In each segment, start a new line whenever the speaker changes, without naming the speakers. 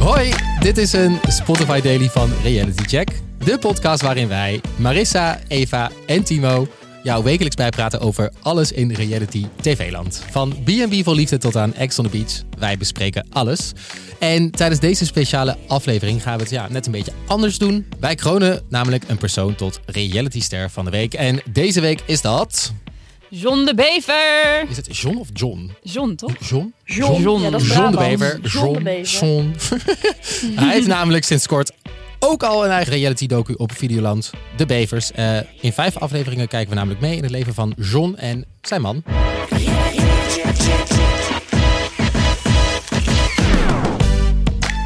Hoi, dit is een Spotify Daily van Reality Check. De podcast waarin wij, Marissa, Eva en Timo, jou wekelijks bijpraten over alles in reality TV-land. Van B&B voor liefde tot aan Ex on the Beach. Wij bespreken alles. En tijdens deze speciale aflevering gaan we het ja, net een beetje anders doen. Wij kronen namelijk een persoon tot realityster van de week. En deze week is dat...
John de Bever.
Is het John of John?
John, toch?
John?
John.
John.
Ja, dat is
John de. Bever.
John de Bever.
John. Hij heeft namelijk sinds kort ook al een eigen reality docu op Videoland. De Bevers. Eh, in vijf afleveringen kijken we namelijk mee in het leven van John en zijn man.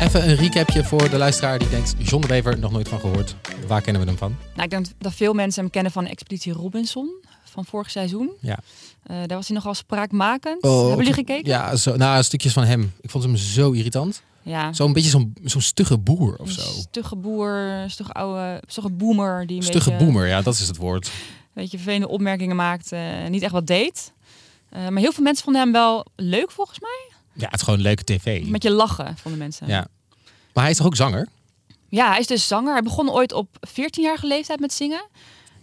Even een recapje voor de luisteraar die denkt... John de Bever, nog nooit van gehoord. Waar kennen we hem van?
Nou, ik denk dat veel mensen hem kennen van Expeditie Robinson van vorig seizoen.
Ja.
Eh, daar was hij nogal spraakmakend.
Oh,
Hebben jullie gekeken?
Ja, zo, nou, stukjes van hem. Ik vond hem zo irritant.
Ja.
Zo'n beetje zo'n zo'n stugge boer of
Een
zo.
Stugge boer, stugge oude, stugge boomer die een
Stugge
beetje,
boomer, ja, dat is het woord.
beetje vervelende opmerkingen maakt, eh, niet echt wat deed. Eh, maar heel veel mensen vonden hem wel leuk volgens mij.
Ja, het is gewoon leuke tv.
Met je lachen vonden mensen.
Ja. Maar hij is toch ook zanger?
Ja, hij is dus zanger. Hij begon ooit op 14-jarige leeftijd met zingen.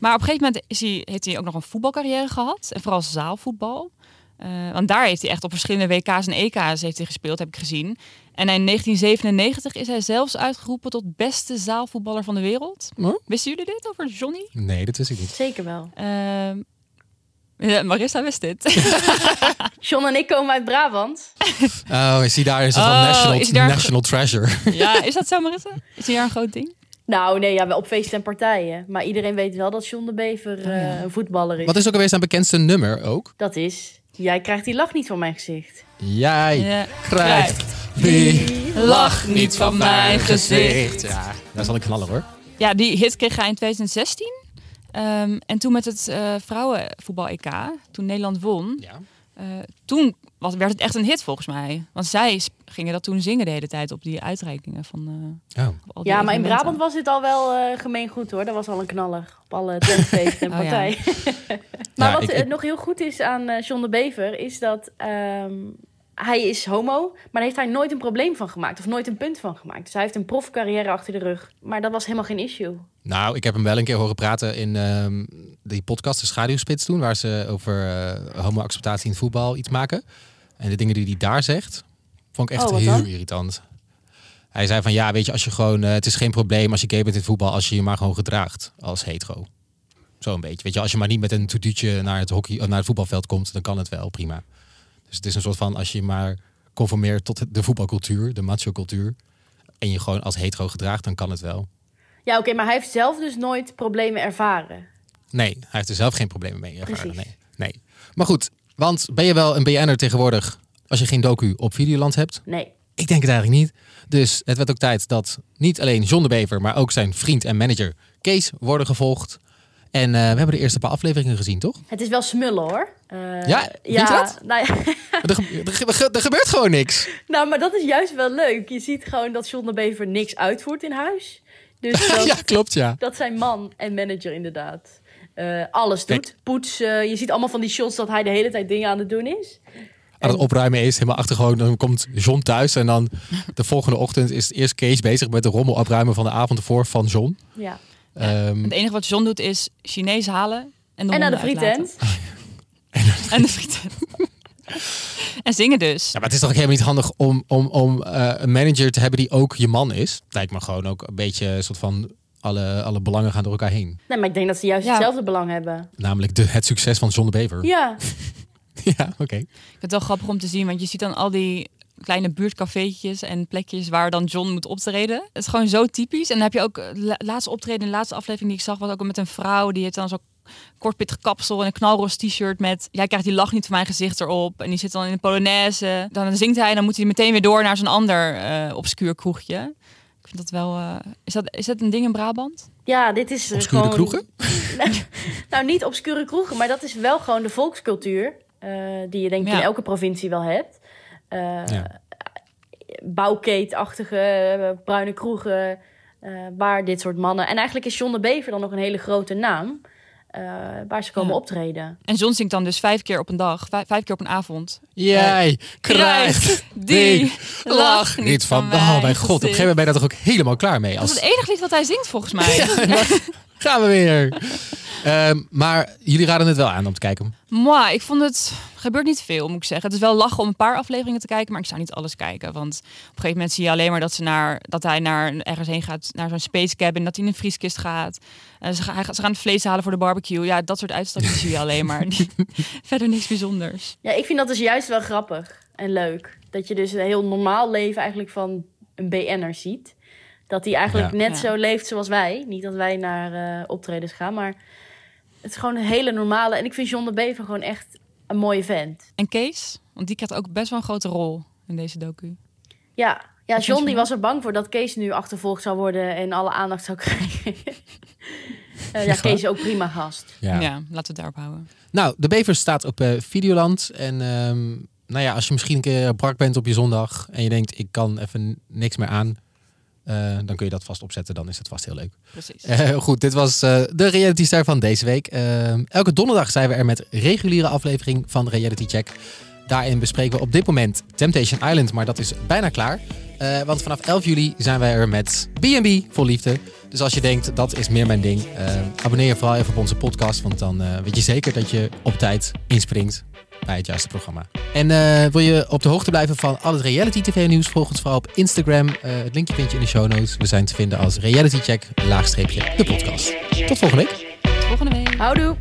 Maar op een gegeven moment is hij, heeft hij ook nog een voetbalcarrière gehad. En vooral zaalvoetbal. Eh, want daar heeft hij echt op verschillende WK's en EK's heeft hij gespeeld, heb ik gezien. En in 1997 is hij zelfs uitgeroepen tot beste zaalvoetballer van de wereld.
Huh?
Wisten jullie dit over Johnny?
Nee, dat wist ik niet.
Zeker wel.
Ehm, Marissa wist dit.
John en ik komen uit Brabant.
Oh, is hij daar? Is dat
Oh,
van national,
is hij daar-
national treasure?
ja, is dat zo Marissa? Is hij daar een groot ding?
Nou, nee, ja, wel op feesten en partijen. Maar iedereen weet wel dat John de Bever
Oh, ja.
eh, een voetballer is.
Wat is ook alweer zijn bekendste nummer ook?
Dat is, jij krijgt die lach niet van mijn gezicht.
Jij
Ja.
krijgt die lach niet van mijn gezicht. Ja, dat is wel een knaller hoor.
Ja, die hit kreeg hij in 2016. Ehm, en toen met het eh vrouwenvoetbal-EK, toen Nederland won,
Ja.
Eh, toen was, werd het echt een hit volgens mij. Want zij gingen dat toen zingen de hele tijd op die uitreikingen van
Oh.
op al die
Ja, maar in. Brabant was dit al wel eh gemeen goed hoor. Dat was al een knaller op alle tentfeesten en
Oh, ja.
partijen. maar
Ja,
wat
ik- ik-
nog heel goed is aan eh, John de Bever, is dat ehm, hij is homo, maar daar heeft hij nooit een probleem van gemaakt. Of nooit een punt van gemaakt. Dus hij heeft een profcarrière achter de rug. Maar dat was helemaal geen issue.
Nou, ik heb hem wel een keer horen praten in ehm, die podcast De Schaduwspits toen, waar ze over eh homoacceptatie in het voetbal iets maken. En de dingen die hij daar zegt, vond ik echt
Oh,
heel
dan?
irritant. Hij zei van ja, weet je, als je gewoon, eh, het is geen probleem als je gay bent in het voetbal, als je je maar gewoon gedraagt als hetero. Zo een beetje. Weet je, als je maar niet met een toetuutje naar het hockey, of naar het voetbalveld komt, dan kan het wel prima. Dus het is een soort van als je maar conformeert tot de voetbalcultuur, de macho cultuur, en je gewoon als hetero gedraagt, dan kan het wel.
Ja, oké, maar hij heeft zelf dus nooit problemen ervaren.
Nee, hij heeft er zelf geen problemen mee ervaren. Nee. nee. Maar goed, want ben je wel een BN'er tegenwoordig als je geen docu op Videoland hebt?
Nee.
Ik denk het eigenlijk niet. Dus het werd ook tijd dat niet alleen John de Bever, maar ook zijn vriend en manager Kees worden gevolgd. En eh, we hebben de eerste paar afleveringen gezien, toch?
Het is wel smullen hoor. Eh,
Ja, vind je dat?
Nou, ja,
er, ge- er, er gebeurt gewoon niks.
nou, maar dat is juist wel leuk. Je ziet gewoon dat John de Bever niks uitvoert in huis. Dus dat,
ja, klopt, ja.
dat zijn man en manager inderdaad eh, alles doet.
Kijk.
Poetsen. Je ziet allemaal van die shots dat hij de hele tijd dingen aan het doen is.
Aan het opruimen is, helemaal achtergewoon. Dan komt John thuis en dan de volgende ochtend is eerst Kees bezig met de rommel opruimen van de avond ervoor van John.
Ja.
Ehm,
Het enige wat John doet is Chinees halen en de
En naar de frietent.
En de frietent. en zingen dus.
Ja, maar het is toch ook helemaal niet handig om, om, om eh, een manager te hebben die ook je man is. Lijkt me gewoon ook een beetje een soort van alle, alle belangen gaan door elkaar heen.
Nee, maar ik denk dat ze juist
Ja.
hetzelfde belang hebben.
Namelijk de, het succes van John de Bever.
Ja.
Ja, oké.
Ik vind het wel grappig om te zien, want je ziet dan al die kleine buurtcafeetjes en plekjes waar dan John moet optreden. Het is gewoon zo typisch. En dan heb je ook eh, la- laatste optreden, de laatste aflevering die ik zag, was ook met een vrouw die heeft dan zo kortpittig kapsel en een knalroze t-shirt met jij krijgt die lach niet van mijn gezicht erop en die zit dan in de polonaise. Dan zingt hij en dan moet hij meteen weer door naar zo'n ander eh obscuur kroegje. Ik vind dat wel. eh, is, dat, is dat een ding in Brabant?
Ja, dit is eh,
Obscure
gewoon...
kroegen?
nou, niet obscure kroegen, maar dat is wel gewoon de volkscultuur. eh, die je denk ik
Ja.
in elke provincie wel hebt. Eh
Ja.
Bouwkeetachtige, eh, bruine kroegen, eh, waar dit soort mannen... En eigenlijk is John de Bever dan nog een hele grote naam. eh, waar ze komen
Ja.
optreden.
En John zingt dan dus vijf keer op een dag, vijf, vijf keer op een avond.
Jij krijgt die lach niet van... Oh mijn god, op een gegeven moment ben je daar toch ook helemaal klaar mee.
Dat is
Als...
het enige lied wat hij zingt volgens mij.
Ja, gaan we weer. Ehm, maar jullie raden het wel aan om te kijken.
Moi, ik vond het gebeurt niet veel, moet ik zeggen. Het is wel lachen om een paar afleveringen te kijken, maar ik zou niet alles kijken. Want op een gegeven moment zie je alleen maar dat, ze naar, dat hij naar ergens heen gaat, naar zo'n space cabin, dat hij in een vrieskist gaat. Eh, ze, ga- hij gaat- ze gaan het vlees halen voor de barbecue. Ja, dat soort uitstapjes zie je alleen maar. Verder niks bijzonders.
Ja, ik vind dat dus juist wel grappig en leuk. Dat je dus een heel normaal leven eigenlijk van een BN'er ziet. Dat hij eigenlijk
Ja.
net
Ja.
zo leeft zoals wij. Niet dat wij naar eh, optredens gaan, maar het is gewoon een hele normale... En ik vind John de Bever gewoon echt een mooie vent.
En Kees, want die krijgt ook best wel een grote rol in deze docu.
Ja, ja John die was er bang voor dat Kees nu achtervolgd zou worden en alle aandacht zou krijgen. Eh, ja, Kees is ook prima gast.
Ja,
Ja.
laten we het daarop houden.
Nou, de Bever staat op eh, Videoland. En ehm, nou ja, als je misschien een keer brak bent op je zondag en je denkt, ik kan even niks meer aan, eh, dan kun je dat vast opzetten. Dan is het vast heel leuk.
Precies.
Eh, goed, dit was eh, de Reality Star van deze week. Elke donderdag zijn we er met reguliere aflevering van Reality Check. Daarin bespreken we op dit moment Temptation Island, maar dat is bijna klaar. Want vanaf 11 juli zijn wij er met B&B voor liefde. Dus als je denkt, dat is meer mijn ding, eh, abonneer je vooral even op onze podcast. Want dan eh, weet je zeker dat je op tijd inspringt bij het juiste programma. En eh, wil je op de hoogte blijven van al het reality tv nieuws, volg ons vooral op Instagram. Het linkje vind je in de show notes. We zijn te vinden als Reality Check, laagstreepje, de podcast. Tot volgende week.
Tot volgende week.
Houdoe!